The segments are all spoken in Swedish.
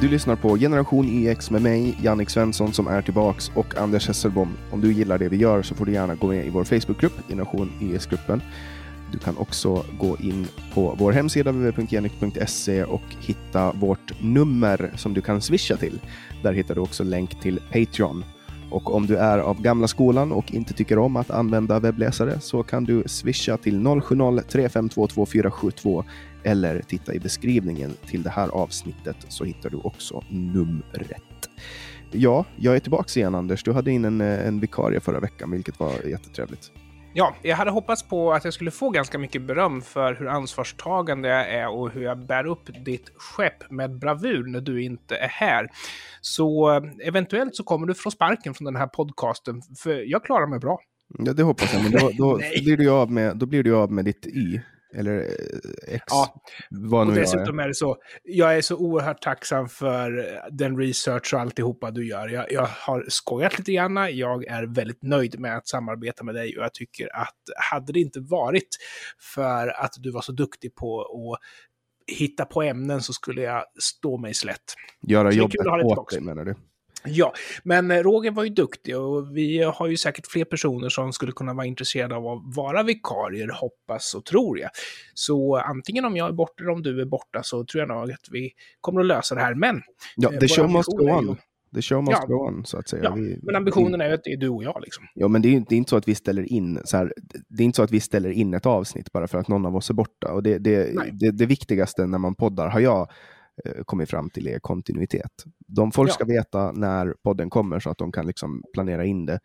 Du lyssnar på Generation YX med mig, Jannik Svensson, som är tillbaks och Anders Hesselbom. Om du gillar det vi gör så får du gärna gå med i vår Facebookgrupp, Generation EX-gruppen. Du kan också gå in på vår hemsida www.genik.se och hitta vårt nummer som du kan swisha till. Där hittar du också länk till Patreon. Och om du är av gamla skolan och inte tycker om att använda webbläsare så kan du swisha till 070-3522 eller titta i beskrivningen till det här avsnittet så hittar du också numret. Ja, jag är tillbaka igen Anders. Du hade in en, en vikarie förra veckan, vilket var jättetrevligt. Ja, jag hade hoppats på att jag skulle få ganska mycket beröm för hur ansvarstagande jag är och hur jag bär upp ditt skepp med bravur när du inte är här. Så eh, eventuellt så kommer du få sparken från den här podcasten, för jag klarar mig bra. Ja, det hoppas jag, men då, då, blir, du av med, då blir du av med ditt Y. Eller eh, X. Ja, vad och dessutom är. är det så. Jag är så oerhört tacksam för den research och alltihopa du gör. Jag, jag har skojat lite grann. Jag är väldigt nöjd med att samarbeta med dig och jag tycker att hade det inte varit för att du var så duktig på att hitta på ämnen så skulle jag stå mig slätt. Göra jobbet åt dig menar du? Ja, men eh, Roger var ju duktig och vi har ju säkert fler personer som skulle kunna vara intresserade av att vara vikarier, hoppas och tror jag. Så antingen om jag är borta eller om du är borta så tror jag nog att vi kommer att lösa det här. Men... Ja, the show must go on. The show must ja. go on, så att säga. Ja, vi, men ambitionen är ju att det är du och jag. Liksom. Ja, men det är, det är inte så att vi ställer in så här, det är inte så att vi ställer in ett avsnitt bara för att någon av oss är borta. Och det, det, det, det viktigaste när man poddar har jag Eh, kommit fram till är kontinuitet. De folk ja. ska veta när podden kommer så att de kan liksom planera in det.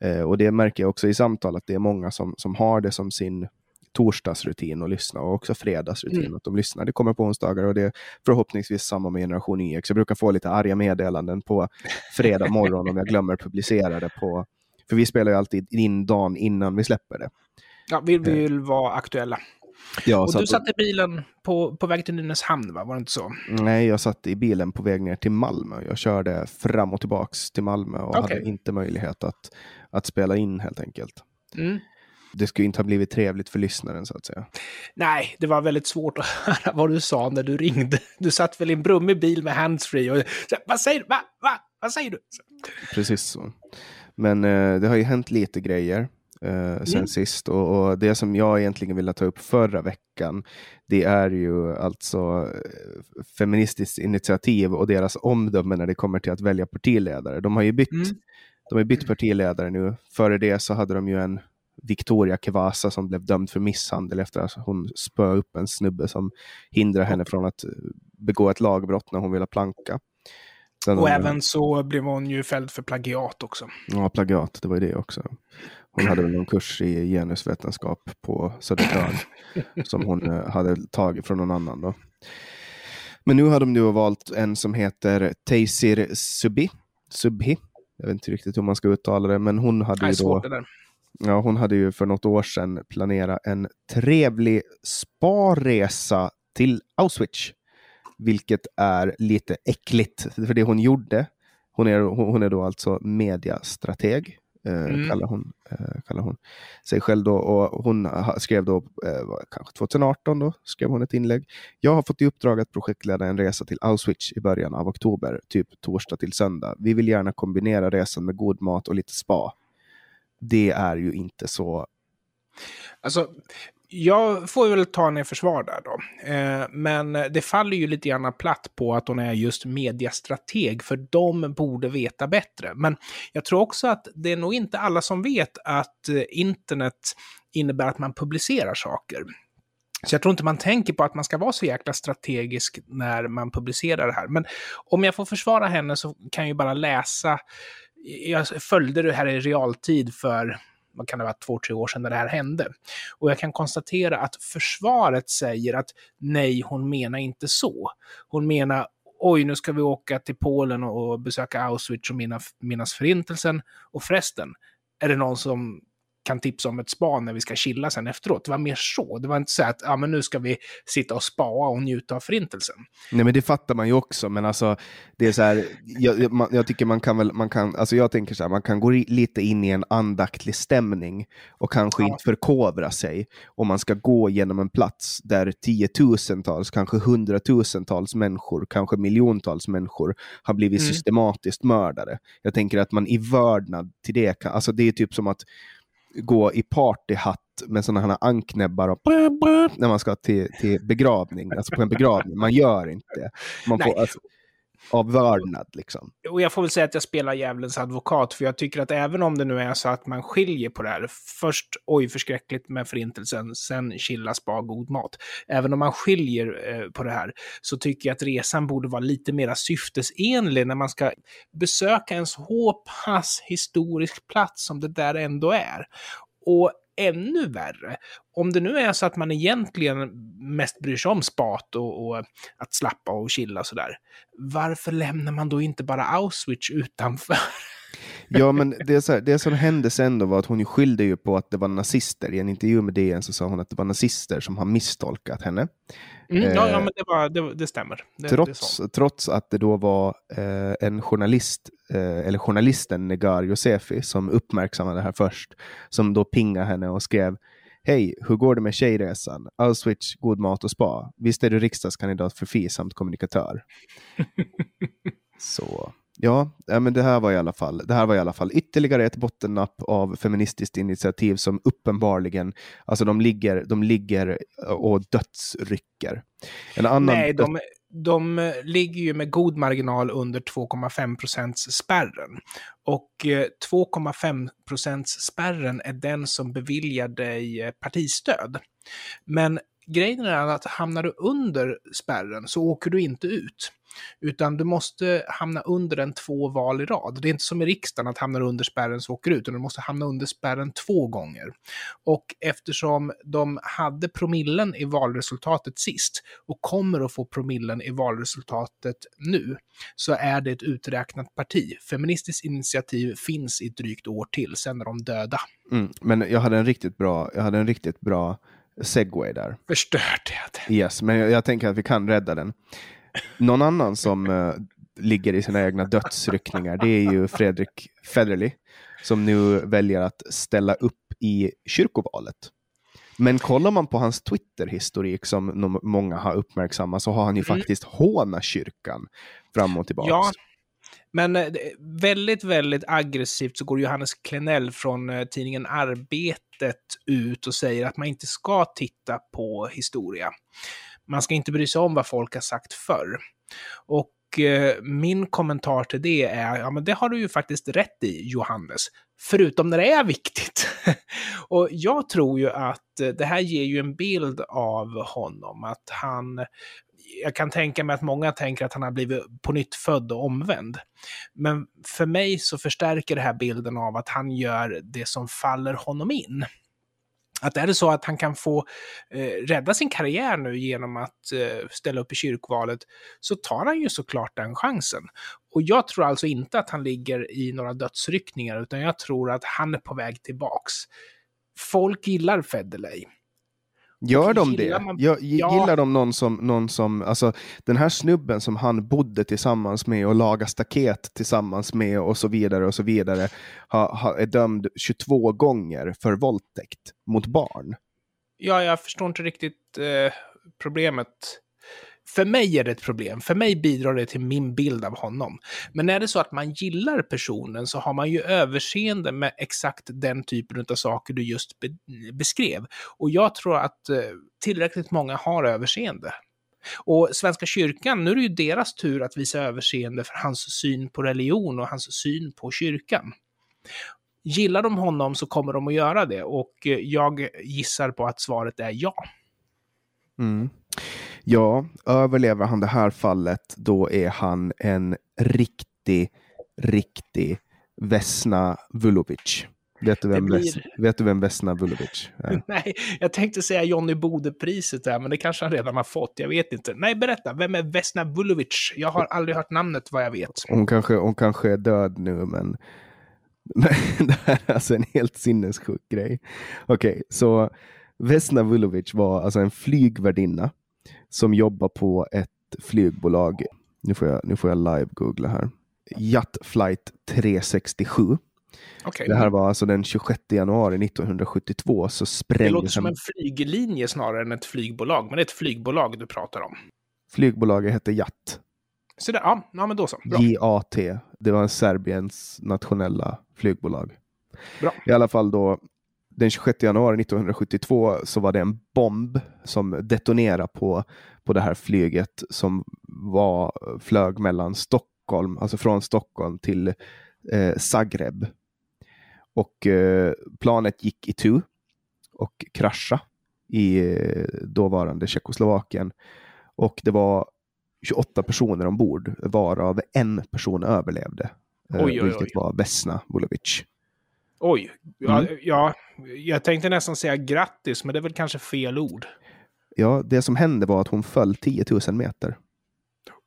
Eh, och det märker jag också i samtal att det är många som, som har det som sin torsdagsrutin att lyssna och också fredagsrutin mm. att de lyssnar. Det kommer på onsdagar och det är förhoppningsvis samma med Generation YX. Jag brukar få lite arga meddelanden på fredag morgon om jag glömmer publicera det på... För vi spelar ju alltid in dagen innan vi släpper det. Ja, vi vill eh. vara aktuella. Ja, och du satt i bilen på, på väg till Nynäshamn, va? var det inte så? Nej, jag satt i bilen på väg ner till Malmö. Jag körde fram och tillbaks till Malmö och okay. hade inte möjlighet att, att spela in helt enkelt. Mm. Det skulle inte ha blivit trevligt för lyssnaren så att säga. Nej, det var väldigt svårt att höra vad du sa när du ringde. Du satt väl i en brummig bil med handsfree och så, vad säger du? Va? Va? Vad säger du? Precis så. Men eh, det har ju hänt lite grejer eh, sen mm. sist. Och, och, det som jag egentligen ville ta upp förra veckan, det är ju alltså eh, Feministiskt initiativ och deras omdöme när det kommer till att välja partiledare. De har ju bytt, mm. de har bytt partiledare nu. Före det så hade de ju en Victoria Kevasa som blev dömd för misshandel efter att hon spöade upp en snubbe som hindrar henne från att eh, begå ett lagbrott när hon ville planka. Sen och även så blev hon ju fälld för plagiat också. Ja, plagiat, det var ju det också. Hon hade väl någon kurs i genusvetenskap på Södertörn som hon eh, hade tagit från någon annan. Då. Men nu har de nu valt en som heter Taysir Subhi. Subhi. Jag vet inte riktigt hur man ska uttala det, men hon hade ju då... Ja, hon hade ju för något år sedan planerat en trevlig sparresa till Auschwitz. Vilket är lite äckligt, för det hon gjorde, hon är, hon är då alltså mediastrateg mm. kallar, hon, eh, kallar hon sig själv då. Och hon skrev då, eh, kanske 2018 då, skrev hon ett inlägg. Jag har fått i uppdrag att projektleda en resa till Auschwitz i början av oktober, typ torsdag till söndag. Vi vill gärna kombinera resan med god mat och lite spa. Det är ju inte så Alltså, jag får väl ta henne i försvar där då. Eh, men det faller ju lite grann platt på att hon är just mediastrateg, för de borde veta bättre. Men jag tror också att det är nog inte alla som vet att eh, internet innebär att man publicerar saker. Så jag tror inte man tänker på att man ska vara så jäkla strategisk när man publicerar det här. Men om jag får försvara henne så kan jag ju bara läsa. Jag följde det här i realtid för vad kan det vara, två, tre år sedan när det här hände. Och jag kan konstatera att försvaret säger att nej, hon menar inte så. Hon menar oj, nu ska vi åka till Polen och besöka Auschwitz och minnas förintelsen. Och förresten, är det någon som kan tipsa om ett spa när vi ska chilla sen efteråt. Det var mer så. Det var inte så att ja, men nu ska vi sitta och spaa och njuta av förintelsen. Nej, men det fattar man ju också, men alltså, det är så här, jag, man, jag tycker man kan väl, man kan, alltså jag tänker så här, man kan gå lite in i en andaktlig stämning och kanske ja. inte förkovra sig om man ska gå genom en plats där tiotusentals, kanske hundratusentals människor, kanske miljontals människor har blivit mm. systematiskt mördade. Jag tänker att man i vördnad till det kan, alltså det är typ som att gå i partyhatt med sådana här anknäbbar och när man ska till, till begravning, alltså på en begravning. Man gör inte det. Man får, alltså, av vördnad. Liksom. Och jag får väl säga att jag spelar djävulens advokat, för jag tycker att även om det nu är så att man skiljer på det här, först oj förskräckligt med förintelsen, sen chilla, spa, god mat. Även om man skiljer eh, på det här så tycker jag att resan borde vara lite mer syftesenlig när man ska besöka en så pass historisk plats som det där ändå är. Och ännu värre. Om det nu är så att man egentligen mest bryr sig om spat och, och att slappa och chilla och sådär, varför lämnar man då inte bara Auschwitz utanför? Ja, men det, så här, det som hände sen då var att hon skyllde ju på att det var nazister. I en intervju med DN så sa hon att det var nazister som har misstolkat henne. Mm, ja, ja, eh, men det, var, det, det stämmer. Det, trots, trots att det då var eh, en journalist, eh, eller journalisten Negar Josefi, som uppmärksammade det här först, som då pingade henne och skrev Hej, hur går det med tjejresan? Auschwitz, god mat och spa. Visst är du riksdagskandidat för FI samt kommunikatör? Så Ja, men det här var i alla fall, det här var i alla fall ytterligare ett bottennapp av feministiskt initiativ som uppenbarligen, alltså de ligger, de ligger och dödsrycker. En annan Nej, de, de ligger ju med god marginal under 2,5 procents spärren. Och 2,5 eh, procents spärren är den som beviljar dig eh, partistöd. Men grejen är att hamnar du under spärren så åker du inte ut. Utan du måste hamna under den två val i rad. Det är inte som i riksdagen att hamna under spärren så åker du ut, utan du måste hamna under spärren två gånger. Och eftersom de hade promillen i valresultatet sist och kommer att få promillen i valresultatet nu, så är det ett uträknat parti. Feministiskt initiativ finns i ett drygt år till, sen är de döda. Mm, men jag hade en riktigt bra, jag hade en riktigt bra segway där. Förstört det. Yes, men jag, jag tänker att vi kan rädda den. Någon annan som uh, ligger i sina egna dödsryckningar, det är ju Fredrik Federley, som nu väljer att ställa upp i kyrkovalet. Men kollar man på hans Twitter-historik som många har uppmärksammat så har han ju mm. faktiskt hånat kyrkan fram och tillbaka. Ja, men eh, väldigt, väldigt aggressivt så går Johannes Klenell från eh, tidningen Arbetet ut och säger att man inte ska titta på historia. Man ska inte bry sig om vad folk har sagt förr. Och eh, min kommentar till det är, ja men det har du ju faktiskt rätt i, Johannes. Förutom när det är viktigt. och jag tror ju att det här ger ju en bild av honom, att han jag kan tänka mig att många tänker att han har blivit på nytt född och omvänd. Men för mig så förstärker det här bilden av att han gör det som faller honom in att är det så att han kan få eh, rädda sin karriär nu genom att eh, ställa upp i kyrkvalet så tar han ju såklart den chansen. Och jag tror alltså inte att han ligger i några dödsryckningar utan jag tror att han är på väg tillbaks. Folk gillar Federley. Gör de det? Man... Jag, gillar de någon som, någon som, alltså den här snubben som han bodde tillsammans med och lagade staket tillsammans med och så vidare och så vidare ha, ha, är dömd 22 gånger för våldtäkt mot barn. Ja, jag förstår inte riktigt eh, problemet för mig är det ett problem. För mig bidrar det till min bild av honom. Men är det så att man gillar personen så har man ju överseende med exakt den typen av saker du just be beskrev. Och jag tror att eh, tillräckligt många har överseende. Och Svenska kyrkan, nu är det ju deras tur att visa överseende för hans syn på religion och hans syn på kyrkan. Gillar de honom så kommer de att göra det och eh, jag gissar på att svaret är ja. Mm. Ja, överlever han det här fallet, då är han en riktig, riktig Vesna Vulovic. Vet du vem, blir... Ves, vet du vem Vesna Vulovic är? Nej, jag tänkte säga Johnny Bode-priset där, men det kanske han redan har fått. Jag vet inte. Nej, berätta. Vem är Vesna Vulovic? Jag har aldrig hört namnet vad jag vet. Hon kanske, hon kanske är död nu, men Men det här är alltså en helt sinnessjuk grej. Okej, okay, så Vesna Vulovic var alltså en flygvärdinna som jobbar på ett flygbolag. Nu får jag, nu får jag live-googla här. Yacht Flight 367. Okay. Det här var alltså den 26 januari 1972 så sprängdes... Det låter som en flyglinje snarare än ett flygbolag, men det är ett flygbolag du pratar om. Flygbolaget hette Yacht. Så där, ja, ja, men då så. Bra. JAT. Det var Serbiens nationella flygbolag. Bra. I alla fall då, den 26 januari 1972 så var det en bomb som detonerade på, på det här flyget som var, flög mellan Stockholm, alltså från Stockholm till eh, Zagreb. Och eh, planet gick i tu och kraschade i eh, dåvarande Tjeckoslovakien. Och det var 28 personer ombord, varav en person överlevde. Eh, oj, oj, vilket oj. var Vesna Vulovic. Oj, ja, mm. ja, jag tänkte nästan säga grattis, men det är väl kanske fel ord. Ja, det som hände var att hon föll 10 000 meter.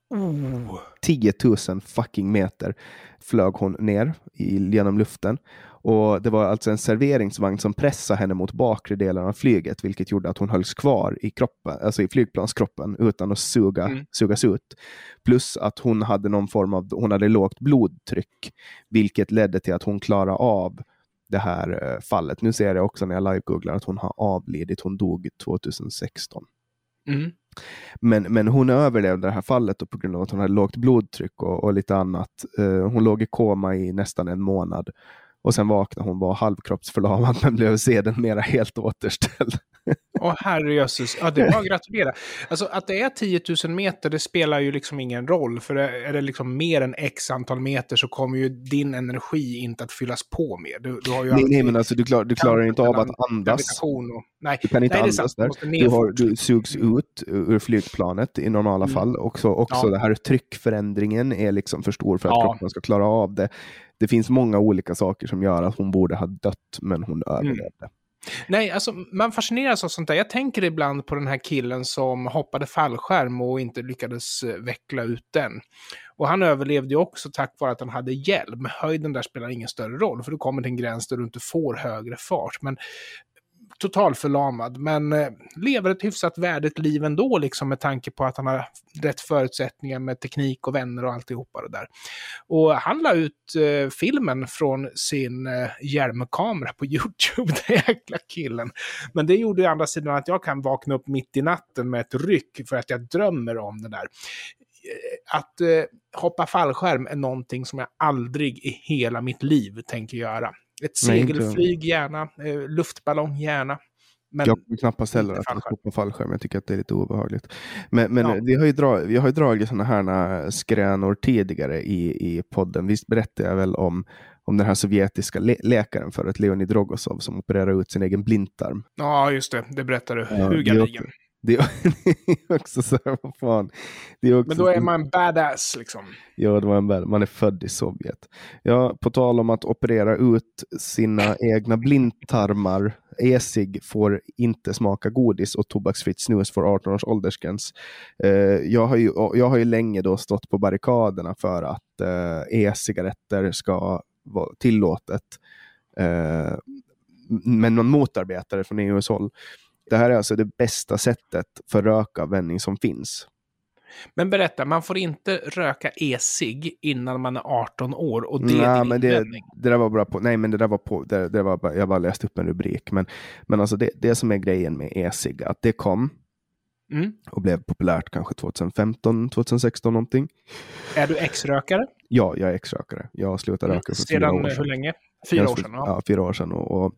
Oh. 10 000 fucking meter flög hon ner i, genom luften. Och Det var alltså en serveringsvagn som pressade henne mot bakre delen av flyget, vilket gjorde att hon hölls kvar i, kroppen, alltså i flygplanskroppen utan att suga, mm. sugas ut. Plus att hon hade någon form av hon hade lågt blodtryck, vilket ledde till att hon klarade av det här eh, fallet. Nu ser jag också när jag live-googlar att hon har avlidit. Hon dog 2016. Mm. Men, men hon överlevde det här fallet på grund av att hon hade lågt blodtryck och, och lite annat. Uh, hon låg i koma i nästan en månad och sen vaknade hon, var halvkroppsförlamad men blev sedermera helt återställd. Åh herrejösses, ja det var att gratulera. Alltså att det är 10 000 meter, det spelar ju liksom ingen roll. För är det liksom mer än x antal meter så kommer ju din energi inte att fyllas på mer. Du, du har ju nej, nej, men alltså du, klar, du klarar inte av att andas. Och, nej, du kan inte nej, andas där. Du, har, du sugs ut ur flygplanet i normala mm. fall. Också, också ja. det här tryckförändringen är liksom för stor för att ja. kroppen ska klara av det det finns många olika saker som gör att hon borde ha dött, men hon mm. överlevde. Mm. Nej, alltså man fascineras av sånt där. Jag tänker ibland på den här killen som hoppade fallskärm och inte lyckades eh, veckla ut den. Och han överlevde ju också tack vare att han hade hjälm. Höjden där spelar ingen större roll, för du kommer till en gräns där du inte får högre fart. Men totalförlamad, men eh, lever ett hyfsat värdigt liv ändå, liksom med tanke på att han har rätt förutsättningar med teknik och vänner och alltihopa det där. Och han la ut eh, filmen från sin eh, hjälmkamera på YouTube, den jäkla killen. Men det gjorde ju andra sidan att jag kan vakna upp mitt i natten med ett ryck för att jag drömmer om det där eh, att eh, hoppa fallskärm är någonting som jag aldrig i hela mitt liv tänker göra. Ett segelflyg gärna, eh, luftballong gärna. Men jag kommer knappast heller att hoppa fallskärm. Jag tycker att det är lite obehagligt. Men, men ja. vi, har ju drag, vi har ju dragit sådana här skränor tidigare i, i podden. Visst berättade jag väl om, om den här sovjetiska le läkaren förut, Leonid Rogosov, som opererade ut sin egen blindtarm. Ja, just det. Det berättade du. Ja, Hugaligen. Det är också så här, vad fan. Är Men då är man badass liksom. Ja, det var en bad, man är född i Sovjet. Ja, på tal om att operera ut sina egna blindtarmar. E-cigg får inte smaka godis och tobaksfritt snus får 18 års åldersgräns. Eh, jag, har ju, jag har ju länge då stått på barrikaderna för att eh, e-cigaretter ska vara tillåtet. Eh, men man motarbetar det från EUs håll. Det här är alltså det bästa sättet för rökavvänjning som finns. Men berätta, man får inte röka e-cigg innan man är 18 år och det är din men det, det där var bra på, nej men det där var på, det, det var bara, jag bara läste upp en rubrik. Men, men alltså det, det som är grejen med e-cigg, att det kom mm. och blev populärt kanske 2015, 2016 någonting. Är du ex-rökare? Ja, jag är ex-rökare. Jag slutade röka för fyra år sedan. hur länge? Fyra år sedan? Ja. ja, fyra år sedan. Och, och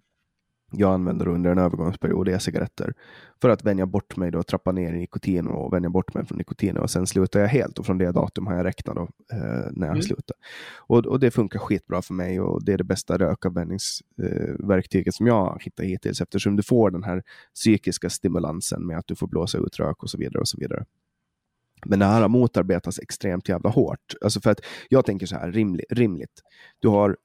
jag använder under en övergångsperiod e-cigaretter för att vänja bort mig då, trappa ner i nikotin och vänja bort mig från nikotin och sen slutar jag helt och från det datum har jag räknat då, eh, när jag mm. slutar. Och, och det funkar skitbra för mig och det är det bästa rökavvänjningsverktyget eh, som jag har hittat hittills eftersom du får den här psykiska stimulansen med att du får blåsa ut rök och så vidare och så vidare. Men det här har motarbetats extremt jävla hårt. Alltså för att jag tänker så här, rimligt. rimligt. Du har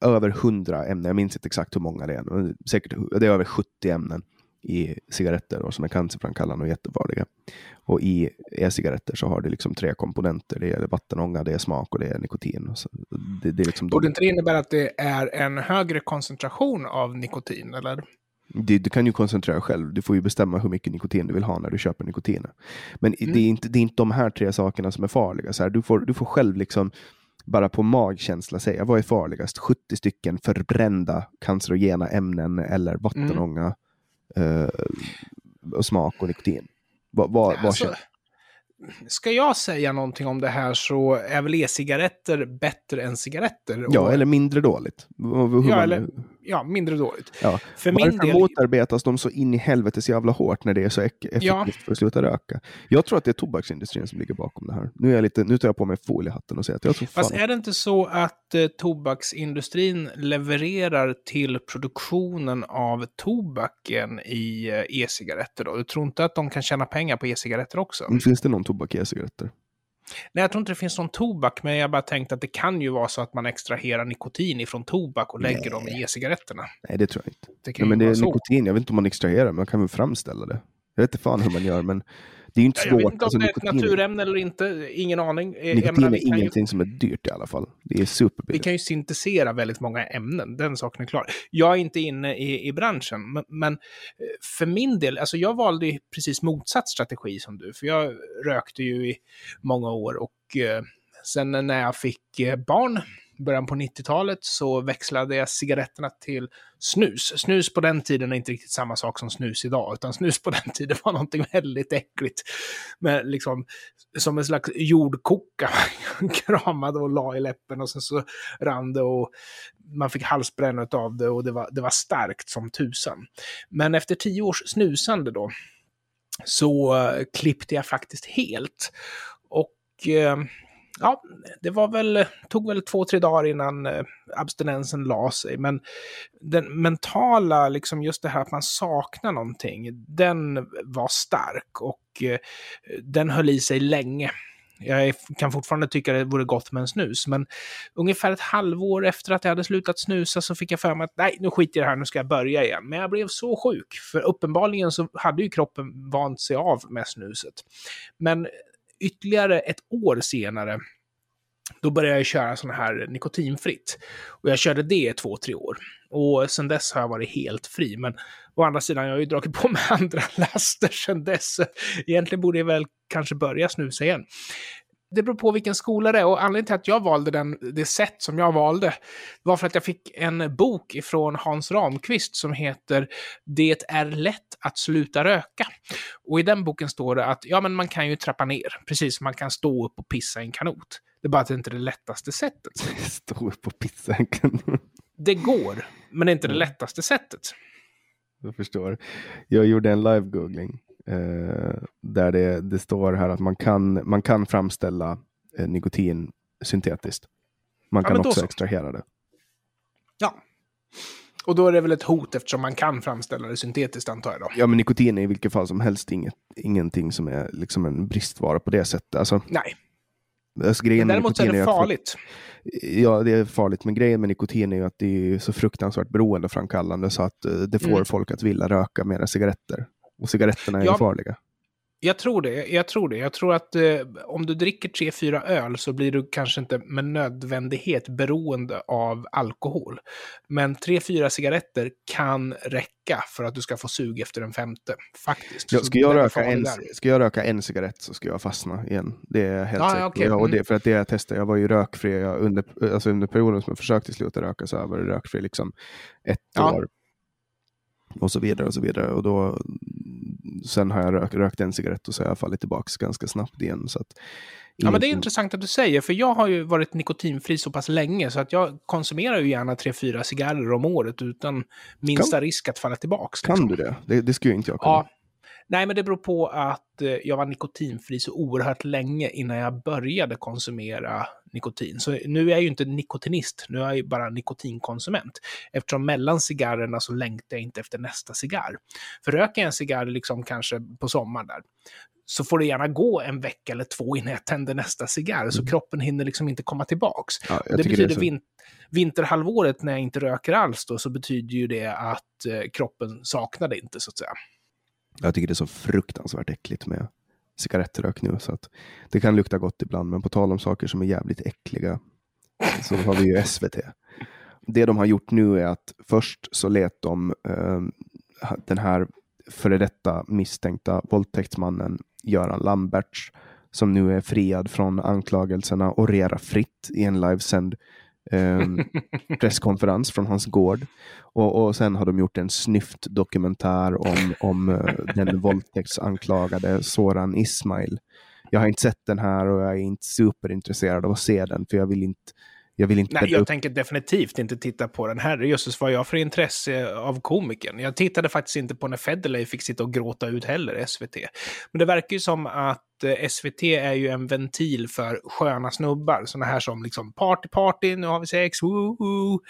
över hundra ämnen, jag minns inte exakt hur många det är, säkert det är över 70 ämnen i cigaretter och som är cancerframkallande och jättefarliga. Och i e-cigaretter så har det liksom tre komponenter. Det är vattenånga, det är smak och det är nikotin. Så det, det är liksom Borde inte det innebära att det är en högre koncentration av nikotin? Eller? Du, du, kan ju koncentrera själv. Du får ju bestämma hur mycket nikotin du vill ha när du köper nikotin. Men mm. det, är inte, det är inte de här tre sakerna som är farliga. Så här, du, får, du får själv liksom bara på magkänsla säga vad är farligast? 70 stycken förbrända cancerogena ämnen eller vattenånga mm. eh, och smak och nikotin. Vad, vad, alltså, vad ska jag säga någonting om det här så är väl e-cigaretter bättre än cigaretter. Ja, och... eller mindre dåligt. Ja, eller, ja, mindre dåligt. Ja. För Varför min del... motarbetas de så in i helvetes jävla hårt när det är så effektivt ja. för att sluta röka? Jag tror att det är tobaksindustrin som ligger bakom det här. Nu, är jag lite, nu tar jag på mig foliehatten och säger att jag tror Fast är det inte så att eh, tobaksindustrin levererar till produktionen av tobaken i eh, e-cigaretter då? Du tror inte att de kan tjäna pengar på e-cigaretter också? Men finns det någon tobak i e-cigaretter? Nej, jag tror inte det finns någon tobak, men jag bara tänkt att det kan ju vara så att man extraherar nikotin ifrån tobak och lägger Nej. dem i e-cigaretterna. Nej, det tror jag inte. Det, kan Nej, men det är så. nikotin, jag vet inte om man extraherar, men man kan väl framställa det. Jag vet inte fan hur man gör, men det är ju inte svårt. Jag vet inte om alltså, det är ett naturämne eller inte, ingen aning. Nikotin är ingenting ju... som är dyrt i alla fall. Det är superbilligt. Vi kan ju syntesera väldigt många ämnen, den saken är klar. Jag är inte inne i, i branschen, men, men, eh, för min del, alltså jag valde precis motsatt strategi som du, för jag rökte ju i många år och eh, sen när jag fick eh, barn början på 90-talet så växlade jag cigaretterna till snus. Snus på den tiden är inte riktigt samma sak som snus idag, utan snus på den tiden var någonting väldigt äckligt. Med liksom, som en slags jordkoka. Man kramade och la i läppen och sen så rann det och man fick halsbränna av det och det var, det var starkt som tusan. Men efter tio års snusande då, så eh, klippte jag faktiskt helt. Och eh, ja, det var väl, tog väl två, tre dagar innan eh, abstinensen la sig. Men den mentala, liksom just det här att man saknar någonting, den var stark och eh, den höll i sig länge. Jag kan fortfarande tycka det vore gott med en snus, men ungefär ett halvår efter att jag hade slutat snusa så fick jag för mig att nej, nu skiter jag i det här, nu ska jag börja igen. Men jag blev så sjuk, för uppenbarligen så hade ju kroppen vant sig av med snuset. Men ytterligare ett år senare, då började jag köra sådana här nikotinfritt. Och jag körde det i två, tre år. Och sen dess har jag varit helt fri. Men å andra sidan, jag har ju dragit på mig andra laster sen dess. Egentligen borde jag väl kanske börja snusa igen. Det beror på vilken skola det är och anledningen till att jag valde den, det sätt som jag valde var för att jag fick en bok ifrån Hans Ramqvist som heter Det är lätt att sluta röka. Och i den boken står det att ja, men man kan ju trappa ner, precis som man kan stå upp och pissa i en kanot. Det är bara att det inte är det lättaste sättet. stå upp och pissa i en kanot. Det går, men det är inte det lättaste sättet. Jag förstår. Jag gjorde en live-googling där det, det står här att man kan, man kan framställa eh, nikotin syntetiskt. Man kan ja, också så. extrahera det. Ja. Och då är det väl ett hot eftersom man kan framställa det syntetiskt antar jag då? Ja, men nikotin är i vilket fall som helst inget, ingenting som är liksom en bristvara på det sättet. Alltså, Nej. Alltså, grejen men däremot är det farligt. Att, ja, det är farligt. Men grejen med nikotin är ju att det är så fruktansvärt beroendeframkallande så att uh, det får mm. folk att vilja röka mera cigaretter. Och cigaretterna är ja, farliga. Jag tror det. Jag tror det. Jag tror att eh, om du dricker tre, fyra öl så blir du kanske inte med nödvändighet beroende av alkohol. Men tre, fyra cigaretter kan räcka för att du ska få sug efter en femte. Faktiskt. Ja, ska, jag röka en, ska jag röka en cigarett så ska jag fastna igen. Det är helt ah, säkert. Okay. Ja, och det, mm. för att det jag testade, jag var ju rökfri. Jag, under, alltså under perioden som jag försökte sluta röka så jag varit rökfri liksom ett ja. år och så vidare och så vidare. Och då, sen har jag rök, rökt en cigarett och så har jag fallit tillbaka ganska snabbt igen. Så att, Ja, men det är intressant att du säger, för jag har ju varit nikotinfri så pass länge så att jag konsumerar ju gärna 3-4 cigarrer om året utan minsta kan, risk att falla tillbaka. Liksom. Kan du det? det? Det skulle inte jag kunna. Ja, Nej, men det beror på att eh, jag var nikotinfri så oerhört länge innan jag började konsumera nikotin. Så nu är jag ju inte nikotinist, nu är jag ju bara nikotinkonsument. Eftersom mellan cigarrerna så längtar jag inte efter nästa cigarr. För röker jag en cigarr liksom kanske på sommaren där, så får det gärna gå en vecka eller två innan jag tänder nästa cigarr. Mm. Så kroppen hinner liksom inte komma tillbaks. Ja, det betyder det vin vinterhalvåret när jag inte röker alls då, så betyder ju det att eh, kroppen saknar det inte så att säga. Jag tycker det är så fruktansvärt äckligt med cigarettrök nu. Så att det kan lukta gott ibland, men på tal om saker som är jävligt äckliga så har vi ju SVT. Det de har gjort nu är att först så lät de eh, den här före detta misstänkta våldtäktsmannen Göran Lamberts, som nu är friad från anklagelserna, orera fritt i en livesänd eh, presskonferens från hans gård. Och, och sen har de gjort en snyft dokumentär om, om uh, den våldtäktsanklagade Soran Ismail. Jag har inte sett den här och jag är inte superintresserad av att se den, för jag vill inte jag vill inte Nej, jag upp. tänker definitivt inte titta på den. Herrejösses vad jag för intresse av komikern. Jag tittade faktiskt inte på när Federley fick sitta och gråta ut heller, SVT. Men det verkar ju som att eh, SVT är ju en ventil för sköna snubbar. Sådana här som liksom party party, nu har vi sex, woo, woo.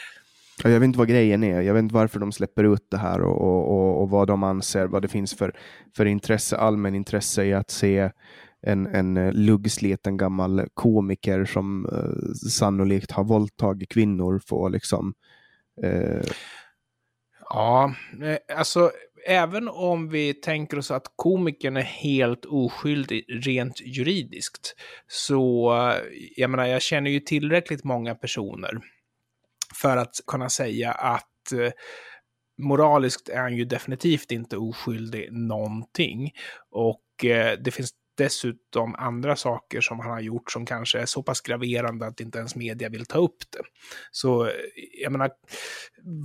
Jag vet inte vad grejen är. Jag vet inte varför de släpper ut det här och, och, och, och vad de anser, vad det finns för, för intresse, allmän intresse i att se en, en luggsleten luggsliten gammal komiker som eh, sannolikt har våldtagit kvinnor få liksom... Eh... Ja, alltså även om vi tänker oss att komikern är helt oskyldig rent juridiskt, så eh, jag menar, jag känner ju tillräckligt många personer för att kunna säga att eh, moraliskt är han ju definitivt inte oskyldig någonting. Och eh, det finns dessutom andra saker som han har gjort som kanske är så pass graverande att inte ens media vill ta upp det. Så eh, jag menar,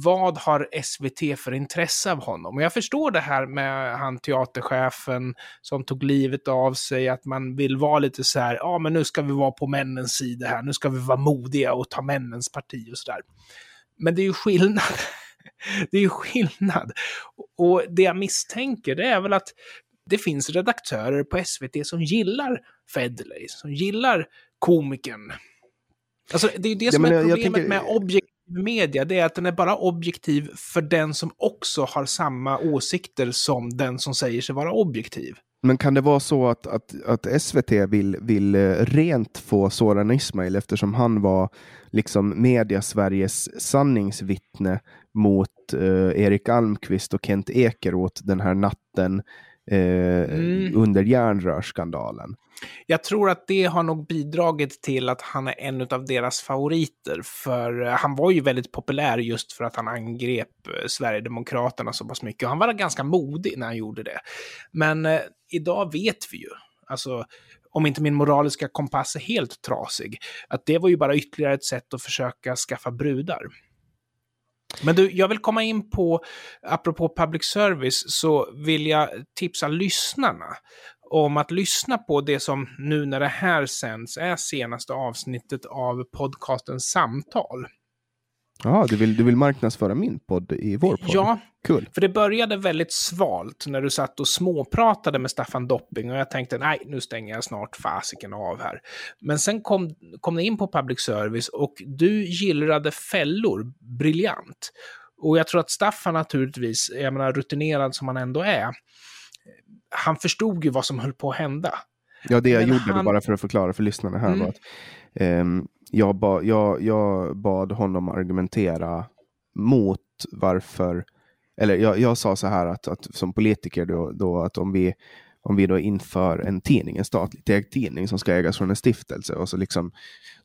vad har SVT för intresse av honom? Och jag förstår det här med han teaterchefen som tog livet av sig, att man vill vara lite så här, ja men nu ska vi vara på männens sida här, nu ska vi vara modiga och ta männens parti och så där. Men det är ju skillnad. Det är ju skillnad. Och det jag misstänker, det är väl att det finns redaktörer på SVT som gillar Federley, som gillar komikern. Alltså, det är det som ja, är problemet tänker... med objektiv media, det är att den är bara objektiv för den som också har samma åsikter som den som säger sig vara objektiv. Men kan det vara så att, att, att SVT vill, vill eh, rent få Soran Ismail eftersom han var liksom media-Sveriges sanningsvittne mot eh, Erik Almqvist och Kent Ekeroth den här natten eh, mm. under järnrörsskandalen. Jag tror att det har nog bidragit till att han är en av deras favoriter, för eh, han var ju väldigt populär just för att han angrep eh, Sverigedemokraterna så pass mycket. Och han var ganska modig när han gjorde det. Men eh, idag vet vi ju, alltså om inte min moraliska kompass är helt trasig, att det var ju bara ytterligare ett sätt att försöka skaffa brudar. Men du, jag vill komma in på, apropå public service, så vill jag tipsa lyssnarna om att lyssna på det som nu när det här sänds är senaste avsnittet av podcasten Samtal. Ja, du vill, du vill marknadsföra min podd i vår podd? Ja, cool. för det började väldigt svalt när du satt och småpratade med Staffan Dopping och jag tänkte nej, nu stänger jag snart fasiken av här. Men sen kom, kom det in på public service och du gillrade fällor briljant. Och jag tror att Staffan naturligtvis, jag menar rutinerad som han ändå är, han förstod ju vad som höll på att hända. Ja, det jag Men gjorde, han... bara för att förklara för lyssnarna här, mm. var att um, jag, ba, jag, jag bad honom argumentera mot varför, eller jag, jag sa så här att, att som politiker då, då att om vi, om vi då inför en tidning, en statligt ägd tidning som ska ägas från en stiftelse och så liksom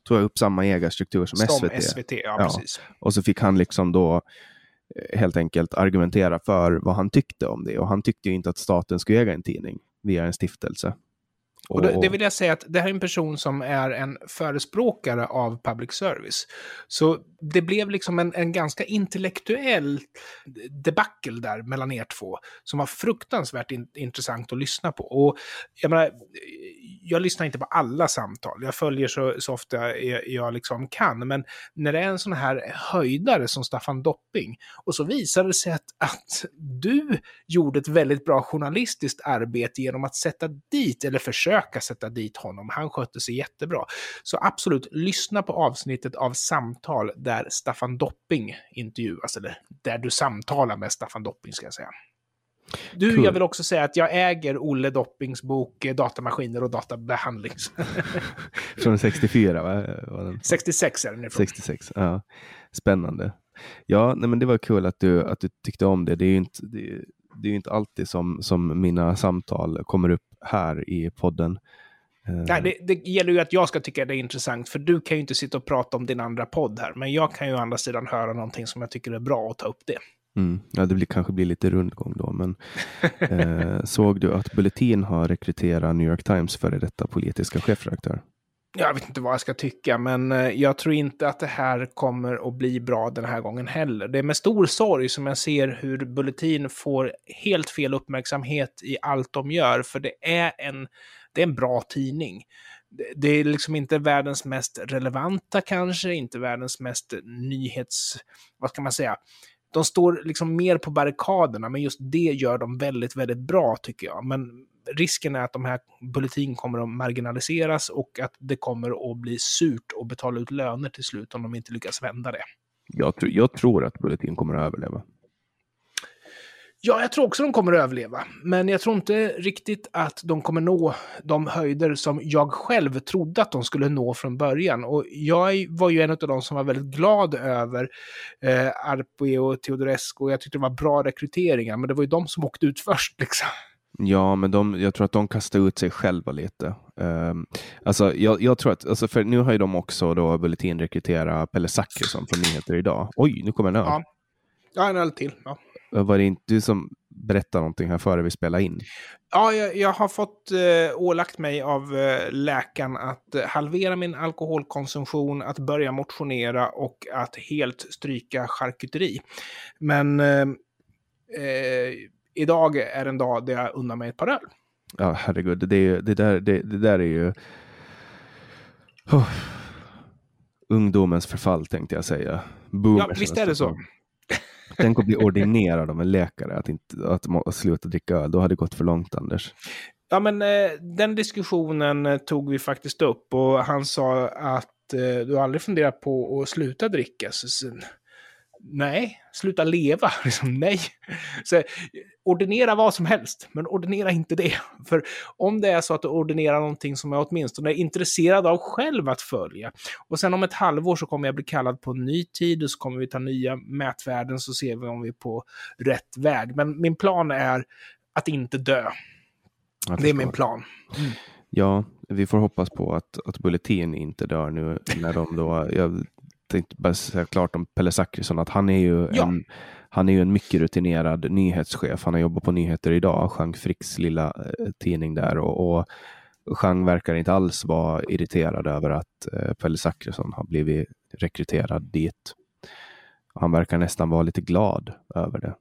tog jag upp samma ägarstruktur som, som SVT. SVT ja, ja. Och så fick han liksom då eh, helt enkelt argumentera för vad han tyckte om det. Och han tyckte ju inte att staten skulle äga en tidning via en stiftelse. Och det, det vill jag säga att det här är en person som är en förespråkare av public service. Så det blev liksom en, en ganska intellektuell debacle där mellan er två, som var fruktansvärt in, intressant att lyssna på. Och jag menar, jag lyssnar inte på alla samtal, jag följer så, så ofta jag, jag liksom kan, men när det är en sån här höjdare som Staffan Dopping, och så visar det sig att, att du gjorde ett väldigt bra journalistiskt arbete genom att sätta dit, eller försöka sätta dit honom. Han skötte sig jättebra. Så absolut, lyssna på avsnittet av samtal där Staffan Dopping intervjuas, eller där du samtalar med Staffan Dopping ska jag säga. Du, cool. jag vill också säga att jag äger Olle Doppings bok eh, Datamaskiner och databehandling. Från 64, va? 66 är den ifrån. 66, ja. Spännande. Ja, nej, men det var kul att du, att du tyckte om det. Det är ju inte, det, det är inte alltid som, som mina samtal kommer upp här i podden. Eh, Nej, det, det, gäller ju att jag ska tycka det är intressant, för du kan ju inte sitta och prata om din andra podd här. Men jag kan ju å andra sidan höra någonting som jag tycker är bra och ta upp det. Mm. Ja, det blir, kanske blir lite rundgång då, men eh, såg du att Bulletin har rekryterat New York Times före detta politiska chefredaktör? Jag vet inte vad jag ska tycka, men eh, jag tror inte att det här kommer att bli bra den här gången heller. Det är med stor sorg som jag ser hur Bulletin får helt fel uppmärksamhet i allt de gör, för det är en, det är en bra tidning. Det är liksom inte världens mest relevanta kanske, inte världens mest nyhets... Vad ska man säga? De står liksom mer på barrikaderna, men just det gör de väldigt, väldigt bra tycker jag. Men risken är att de här bulletin kommer att marginaliseras och att det kommer att bli surt att betala ut löner till slut om de inte lyckas vända det. Jag, tr jag tror att bulletin kommer att överleva. Ja, jag tror också de kommer att överleva. Men jag tror inte riktigt att de kommer nå de höjder som jag själv trodde att de skulle nå från början. Och jag var ju en av de som var väldigt glad över eh, Arpi och Teodorescu. Jag tyckte det var bra rekryteringar, men det var ju de som åkte ut först. Liksom. Ja, men de, jag tror att de kastar ut sig själva lite. Um, alltså, jag, jag, tror att, alltså för nu har ju de också då Bulletin rekryterat Pelle Zackrisson från Nyheter idag. Oj, nu kommer en öl. Ja. ja, en öl till. Ja. Var det inte du som berättade någonting här före vi spelade in? Ja, jag, jag har fått eh, ålagt mig av eh, läkaren att eh, halvera min alkoholkonsumtion, att börja motionera och att helt stryka charkuteri. Men eh, eh idag är en dag där jag unnar mig ett par öl. Ja, herregud. Det, det, där, det, det där är ju... Oh. Ungdomens förfall tänkte jag säga. Boomers ja, visst är det så. Tänk att bli ordinerad av en läkare att, inte, att, att sluta dricka öl. Då hade det gått för långt, Anders. Ja, men eh, den diskussionen eh, tog vi faktiskt upp och han sa att eh, du aldrig funderat på att sluta dricka. Så, nej, sluta leva. Liksom, nej. Så, ordinera vad som helst, men ordinera inte det. För om det är så att du ordinerar någonting som jag åtminstone är intresserad av själv att följa, och sen om ett halvår så kommer jag bli kallad på en ny tid och så kommer vi ta nya mätvärden så ser vi om vi är på rätt väg. Men min plan är att inte dö. Det är min plan. Mm. Ja, vi får hoppas på att, att Bulletin inte dör nu när de då, jag tänkte bara säga klart om Pelle Zackrisson, att han är ju ja. en han är ju en mycket rutinerad nyhetschef. Han har jobbat på Nyheter idag, Jean Fricks lilla eh, tidning där. Och, och Jean verkar inte alls vara irriterad över att eh, Pelle Zackrisson har blivit rekryterad dit. Han verkar nästan vara lite glad över det.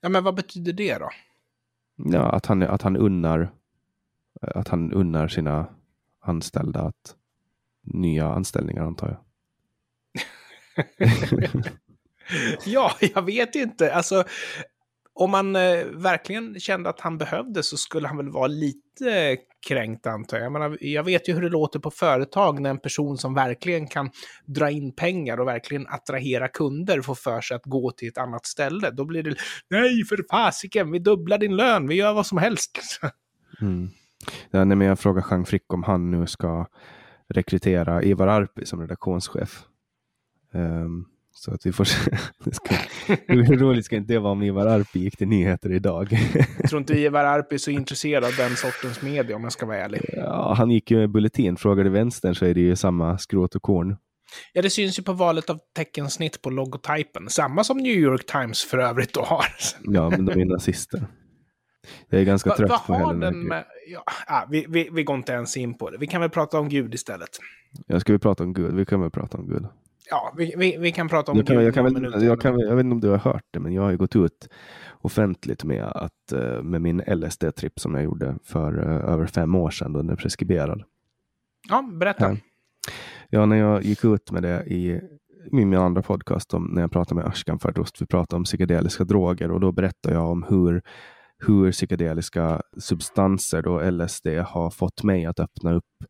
Ja, men vad betyder det då? Ja, att han, att han unnar att han unnar sina anställda att nya anställningar antar jag. ja, jag vet inte. Alltså, om man eh, verkligen kände att han behövde så skulle han väl vara lite kränkt antar jag. Jag, menar, jag vet ju hur det låter på företag när en person som verkligen kan dra in pengar och verkligen attrahera kunder får för sig att gå till ett annat ställe. Då blir det nej för fasiken, vi dubblar din lön, vi gör vad som helst. Mm. Ja, nej, men jag frågar Jean Frick om han nu ska rekrytera Ivar Arpi som redaktionschef. Um, så att vi får se. hur roligt ska inte det vara om Ivar Arpi gick till nyheter idag? jag tror inte Ivar Arpi är så intresserad av den sortens media om jag ska vara ärlig. Ja, han gick ju med Bulletin. Frågar du vänstern så är det ju samma skrot och korn. Ja, det syns ju på valet av teckensnitt på logotypen. Samma som New York Times för övrigt då har. ja, men de är nazister. Jag är ganska va, trött va på hela den med, ja, ah, vi, vi, vi går inte ens in på det. Vi kan väl prata om Gud istället. Ja, ska vi prata om Gud? Vi kan väl prata om Gud ja, vi, vi, vi, kan prata om jag, kan, jag, kan väl, jag, kan, jag vet inte om du har hört det, men jag har ju gått ut offentligt med, att, eh, med min LSD-tripp som jag gjorde för uh, över fem år sedan, då den är preskriberad. Ja, berätta. Ja. ja, när jag gick ut med det i min andra podcast, om, när jag pratade med Ashkan Fardost, vi pratade om psykedeliska droger och då berättade jag om hur hur psykedeliska substanser, då LSD, har fått mig att öppna upp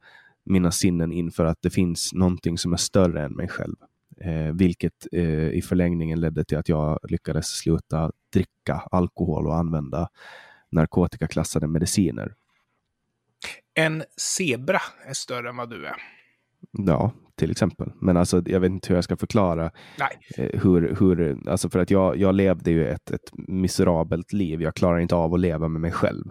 mina sinnen inför att det finns någonting som är större än mig själv. Eh, vilket eh, i förlängningen ledde till att jag lyckades sluta dricka alkohol och använda narkotikaklassade mediciner. En zebra är större än vad du är. Ja, till exempel. Men alltså, jag vet inte hur jag ska förklara Nej. eh, hur, hur alltså för att jag, jag levde ju ett, ett miserabelt liv. Jag klarar inte av att leva med mig själv.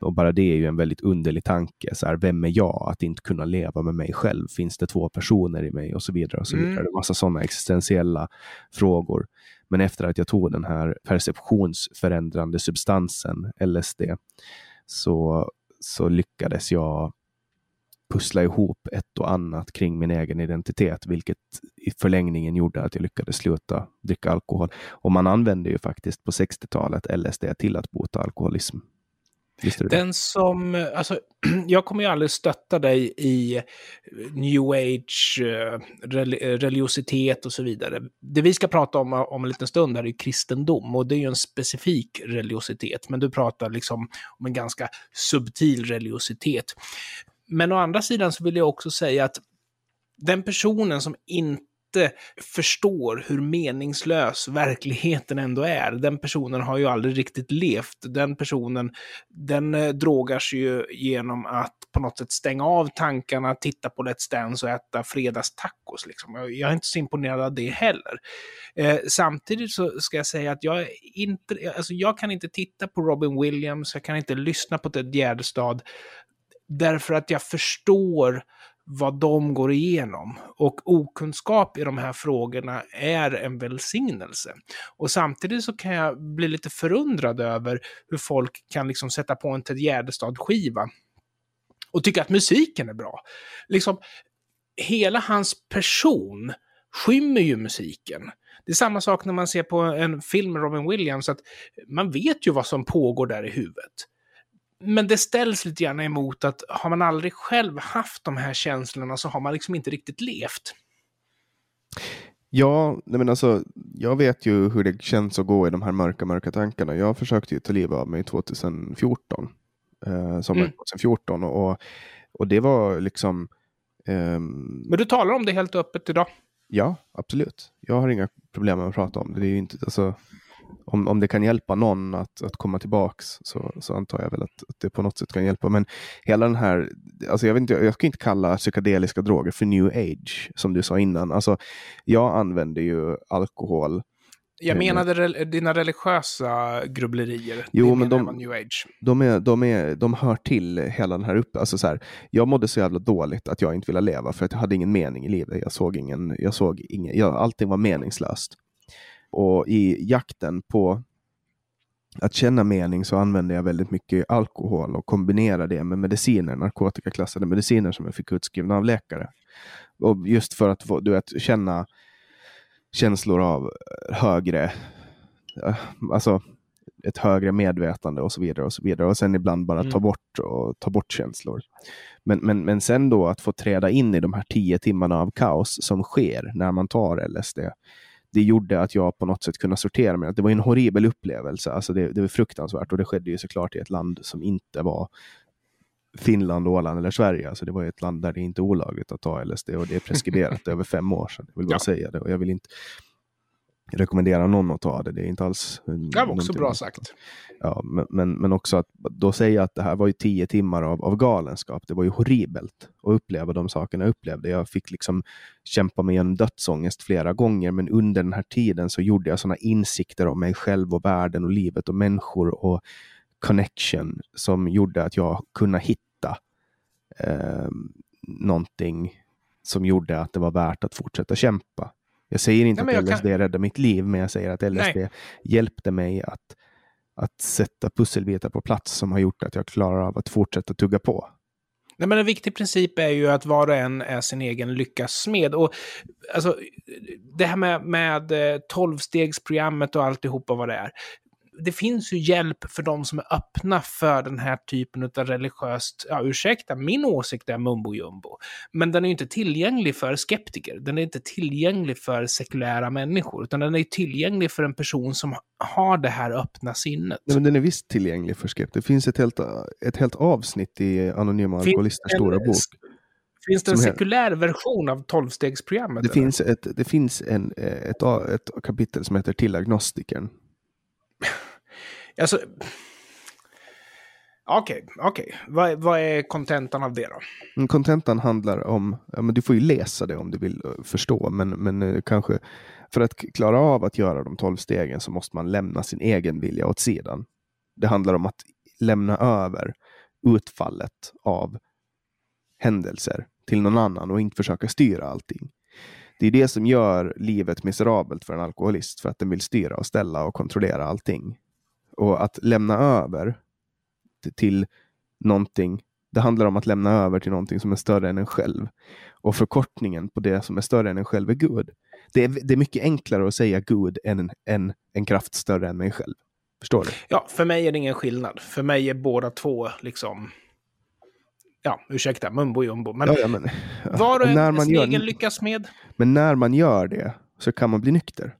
Och bara det är ju en väldigt underlig tanke. Så här, vem är jag att inte kunna leva med mig själv? Finns det två personer i mig? Och så vidare. och så vidare. Mm. Massa sådana existentiella frågor. Men efter att jag tog den här perceptionsförändrande substansen, LSD, så, så lyckades jag pussla ihop ett och annat kring min egen identitet, vilket i förlängningen gjorde att jag lyckades sluta dricka alkohol. Och man använde ju faktiskt på 60-talet LSD till att bota alkoholism. Visste du det? Den som, alltså, jag kommer ju aldrig stötta dig i new age, eh, eh, religiositet och så vidare. Det vi ska prata om om en liten stund här är ju kristendom och det är ju en specifik religiositet, men du pratar liksom om en ganska subtil religiositet. Men å andra sidan så vill jag också säga att den personen som inte förstår hur meningslös verkligheten ändå är. Den personen har ju aldrig riktigt levt. Den personen, den eh, drogas ju genom att på något sätt stänga av tankarna, titta på Let's Dance och äta fredagstacos. Liksom. Jag, jag är inte så imponerad av det heller. Eh, samtidigt så ska jag säga att jag, inte, alltså jag kan inte titta på Robin Williams, jag kan inte lyssna på Ted Gärdestad, därför att jag förstår vad de går igenom. Och okunskap i de här frågorna är en välsignelse. Och samtidigt så kan jag bli lite förundrad över hur folk kan liksom sätta på en Ted Gärdestad-skiva och tycka att musiken är bra. Liksom, hela hans person skymmer ju musiken. Det är samma sak när man ser på en film med Robin Williams, att man vet ju vad som pågår där i huvudet. Men det ställs lite grann emot att har man aldrig själv haft de här känslorna så har man liksom inte riktigt levt. Ja, men alltså, jag vet ju hur det känns att gå i de här mörka, mörka tankarna. Jag försökte ju ta livet av mig 2014. Eh, sommaren Mm. 2014 och, och det var liksom... ehm, Men du talar om det helt öppet idag. Ja, absolut. Jag har inga problem med att prata om det. det är ju inte, alltså, om, om det kan hjälpa någon att, att komma tillbaks så, så antar jag väl att, att det på något sätt kan hjälpa. Men hela den här, alltså jag, vet inte, jag ska inte kalla psykedeliska droger för new age, som du sa innan. Alltså, jag använder ju alkohol. Jag menade rel- dina religiösa grubblerier. Jo, men de- new age. De, är, de, är, de hör till hela den här uppe. Alltså så här, jag mådde så jävla dåligt att jag inte ville leva för att jag hade ingen mening i livet. Jag såg ingen, jag såg ingen, jag, allting var meningslöst. Och i jakten på att känna mening så använde jag väldigt mycket alkohol och kombinerade det med mediciner, narkotikaklassade mediciner som jag fick utskrivna av läkare. Och just för att få, du vet, känna känslor av högre, eh, alltså ett högre medvetande och så vidare. Och så vidare. Och sen ibland bara Mm. ta bort och ta bort känslor. Men, men, men sen då att få träda in i de här tio timmarna av kaos som sker när man tar LSD. Det gjorde att jag på något sätt kunde sortera mig. Det var en horribel upplevelse. Alltså det, det var fruktansvärt och det skedde ju såklart i ett land som inte var Finland, Åland eller Sverige. Alltså det var ett land där det inte är olagligt att ta LSD och det är preskriberat över fem år sedan. Jag vill bara Ja. säga det och jag vill inte rekommendera någon att ta det. Det är inte alls... Det var också bra sagt. Ja, men, men, men också att då säga att det här var ju tio timmar av, av galenskap. Det var ju horribelt att uppleva de sakerna jag upplevde. Jag fick liksom kämpa mig igenom dödsångest flera gånger, men under den här tiden så gjorde jag sådana insikter om mig själv och världen och livet och människor och connection som gjorde att jag kunde hitta eh, någonting som gjorde att det var värt att fortsätta kämpa. Jag säger inte Nej, att LSD räddade mitt liv, men jag säger att LSD Nej. hjälpte mig att, att sätta pusselbitar på plats som har gjort att jag klarar av att fortsätta tugga på. Nej, men en viktig princip är ju att var och en är sin egen lyckas smed. Och alltså, det här med, med eh, tolvstegsprogrammet och alltihopa vad det är. Det finns ju hjälp för de som är öppna för den här typen av religiöst, ja ursäkta, min åsikt är mumbo jumbo. Men den är ju inte tillgänglig för skeptiker. Den är inte tillgänglig för sekulära människor, utan den är tillgänglig för en person som har det här öppna sinnet. Nej, men den är visst tillgänglig för skeptiker. Det finns ett helt, ett helt avsnitt i Anonyma Alkoholisters stora bok. Finns det en sekulär version av tolvstegsprogrammet? Det eller? finns, ett, det finns en, ett, ett kapitel som heter Till agnostikern. Alltså, Okej, okay, okej. Okay. Vad, vad är kontentan av det då? Mm, kontentan handlar om, ja, men du får ju läsa det om du vill eh, förstå, men, men eh, kanske för att klara av att göra de tolv stegen så måste man lämna sin egen vilja åt sidan. Det handlar om att lämna över utfallet av händelser till någon annan och inte försöka styra allting. Det är det som gör livet miserabelt för en alkoholist, för att den vill styra och ställa och kontrollera allting. Och att lämna över till någonting, det handlar om att lämna över till någonting som är större än en själv. Och förkortningen på det som är större än en själv är Gud. Det är, det är mycket enklare att säga Gud än än en kraft större än mig själv. Förstår du? Ja, för mig är det ingen skillnad. För mig är båda två liksom ja, ursäkta, mumbo jumbo. Men, ja, ja, men var och en sin egen lyckas med. Men när man gör det så kan man bli nykter.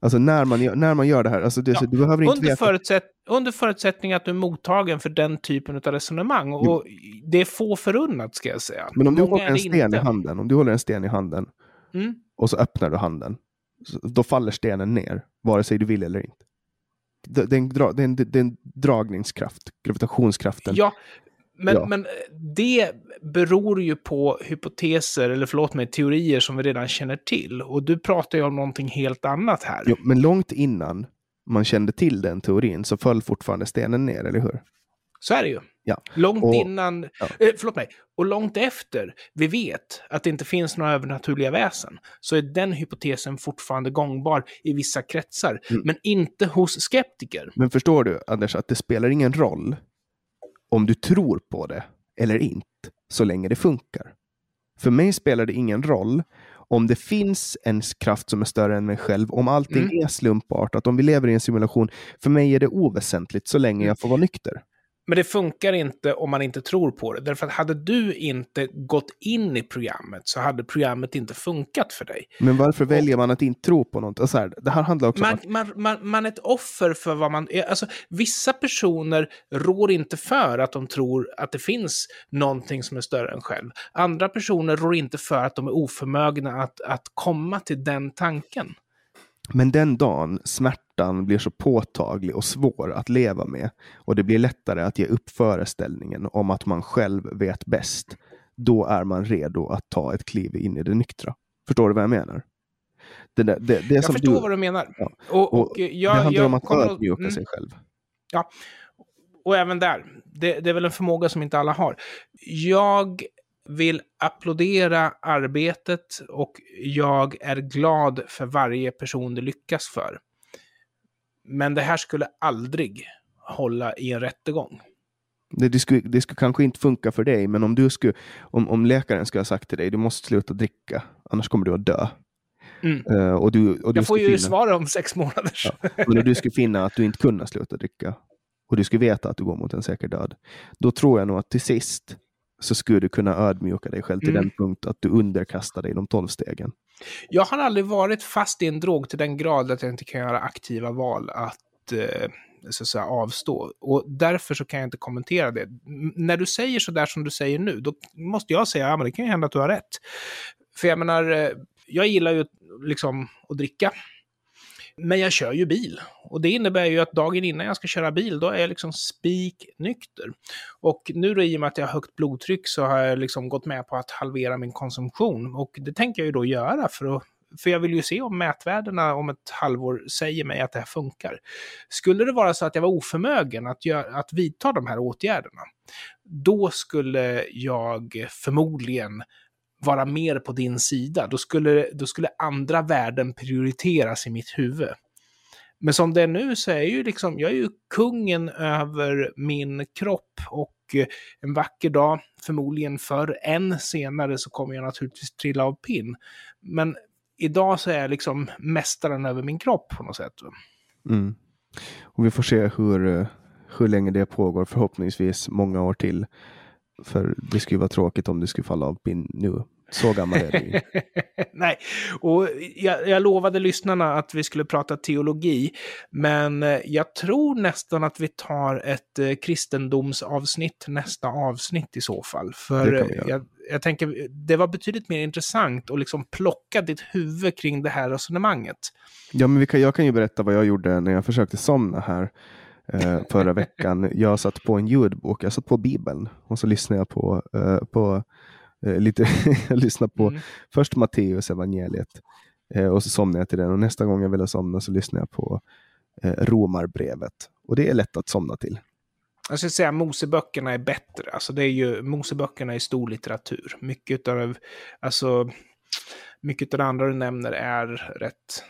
Alltså när man gör, när man gör det här. Alltså det, ja, du behöver inte under, veta... förutsätt, under förutsättning att du är mottagen för den typen av resonemang. Och det är få förunnat ska jag säga. Men om Många du håller en sten inte. i handen, om du håller en sten i handen mm. och så öppnar du handen. Då faller stenen ner, vare sig du vill eller inte. Det, är, en, det, är, en, det är en dragningskraft, gravitationskraften. Ja, men, ja. men det beror ju på hypoteser, eller förlåt mig, teorier som vi redan känner till. Och du pratar ju om någonting helt annat här. Jo, men långt innan man kände till den teorin så föll fortfarande stenen ner, eller hur? Så är det ju. Ja. Långt och, innan, ja. eh, förlåt mig, och långt efter vi vet att det inte finns några övernaturliga väsen, så är den hypotesen fortfarande gångbar i vissa kretsar, mm. men inte hos skeptiker. Men förstår du, Anders, att det spelar ingen roll om du tror på det eller inte, så länge det funkar. För mig spelar det ingen roll om det finns en kraft som är större än mig själv, om allting mm. är slumpartat, om vi lever i en simulation. För mig är det oväsentligt så länge jag får vara nykter. Men det funkar inte om man inte tror på det. Därför att hade du inte gått in i programmet så hade programmet inte funkat för dig. Men varför väljer man att inte tro på något? Alltså här, det här handlar också man, om att... man, man, man är ett offer för vad man är. Alltså, vissa personer rår inte för att de tror att det finns någonting som är större än själv. Andra personer rår inte för att de är oförmögna att, att komma till den tanken. Men den dagen smärtan blir så påtaglig och svår att leva med och det blir lättare att ge upp föreställningen om att man själv vet bäst, då är man redo att ta ett kliv in i det nyktra. Förstår du vad jag menar? Det, det, det, det jag förstår du, vad du menar. Ja. Och, och, jag, det handlar jag, om att ödmjuka mm. sig själv. Ja, och även där, det, det är väl en förmåga som inte alla har. Jag vill applådera arbetet och jag är glad för varje person det lyckas för. Men det här skulle aldrig hålla i en rättegång. Det, det, skulle, det skulle kanske inte funka för dig, men om, du skulle, om, om läkaren skulle ha sagt till dig du måste sluta dricka, annars kommer du att dö. Mm. Uh, och du, och du jag får ju finna, svar om sex månader. Ja, men du skulle finna att du inte kunde sluta dricka och du skulle veta att du går mot en säker död. Då tror jag nog att till sist så skulle du kunna ödmjuka dig själv till mm. den punkt att du underkastar dig de tolv stegen. Jag har aldrig varit fast i en drog till den grad att jag inte kan göra aktiva val att eh, så att säga, avstå. Och därför så kan jag inte kommentera det. När du säger så där som du säger nu, då måste jag säga, ja men det kan ju hända att du har rätt. För jag menar, eh, jag gillar ju liksom att dricka. Men jag kör ju bil. Och det innebär ju att dagen innan jag ska köra bil, då är jag liksom spiknykter. Och nu då, i och med att jag har högt blodtryck så har jag liksom gått med på att halvera min konsumtion. Och det tänker jag ju då göra för att för jag vill ju se om mätvärdena om ett halvår säger mig att det här funkar. Skulle det vara så att jag var oförmögen att, göra, att vidta de här åtgärderna, då skulle jag förmodligen vara mer på din sida. Då skulle, då skulle andra värden prioriteras i mitt huvud. Men som det är nu så är jag ju liksom, jag är ju kungen över min kropp och en vacker dag, förmodligen förr än senare, så kommer jag naturligtvis trilla av pinn. Men idag så är jag liksom mästaren över min kropp på något sätt. Mm. Och vi får se hur, hur länge det pågår, förhoppningsvis många år till. För det skulle vara tråkigt om det skulle falla av pinn nu. Så gammal är du Nej, och jag, jag, lovade lyssnarna att vi skulle prata teologi, men eh, jag tror nästan att vi tar ett eh, kristendomsavsnitt nästa avsnitt i så fall. För jag, jag tänker, det var betydligt mer intressant att liksom plocka ditt huvud kring det här resonemanget. Ja, men vi kan, jag kan ju berätta vad jag gjorde när jag försökte somna här eh, förra veckan. Jag satt på en ljudbok, jag satt på Bibeln och så lyssnade jag på, eh, på eh, lite, jag lyssnade på mm. först Matteus evangeliet eh, och så somnade jag till den och nästa gång jag ville somna så lyssnade jag på eh, Romarbrevet. Och det är lätt att somna till. Jag skulle säga att Moseböckerna är bättre. Alltså det är ju, Moseböckerna är stor litteratur. Mycket av, alltså, mycket av det andra du nämner är rätt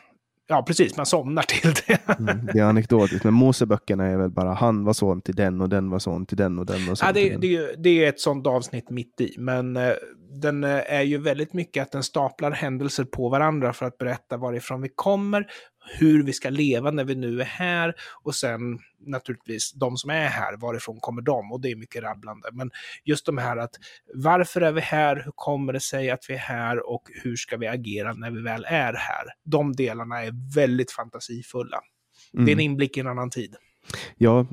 Ja, precis, man somnar till det. mm, det är anekdotiskt, men Moseböckerna är väl bara han var son till den och den var son till den och den var son ja, det, till den. Det, det är ett sånt avsnitt mitt i, men eh, den eh, är ju väldigt mycket att den staplar händelser på varandra för att berätta varifrån vi kommer, hur vi ska leva när vi nu är här och sen naturligtvis de som är här, varifrån kommer de? Och det är mycket rabblande. Men just de här att varför är vi här? Hur kommer det sig att vi är här? Och hur ska vi agera när vi väl är här? De delarna är väldigt fantasifulla. Mm. Det är en mm. inblick i en annan tid. Ja,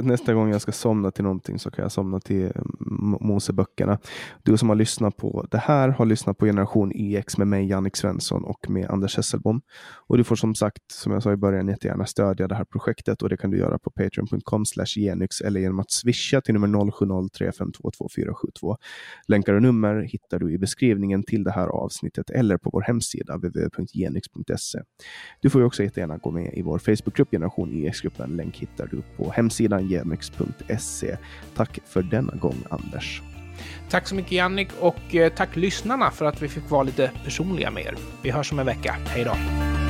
nästa gång jag ska somna till någonting så kan jag somna till eh, Moseböckerna. Du som har lyssnat på det här har lyssnat på Generation EX med mig, Jannik Svensson och med Anders Hesselbom. Och du får som sagt, som jag sa i början, jättegärna stödja det här projektet och det kan du göra på patreon.com genyx eller genom att swisha till nummer 0703522472. Länkar och nummer hittar du i beskrivningen till det här avsnittet eller på vår hemsida www.genyx.se. Du får också jättegärna gå med i vår Facebookgrupp Generation EX-gruppen. Länk hittar hittar du på hemsidan genyx.se. Tack för denna gång, Anders. Tack så mycket Jannik och eh, tack lyssnarna för att vi fick vara lite personliga med er. Vi hörs om en vecka. Hej då!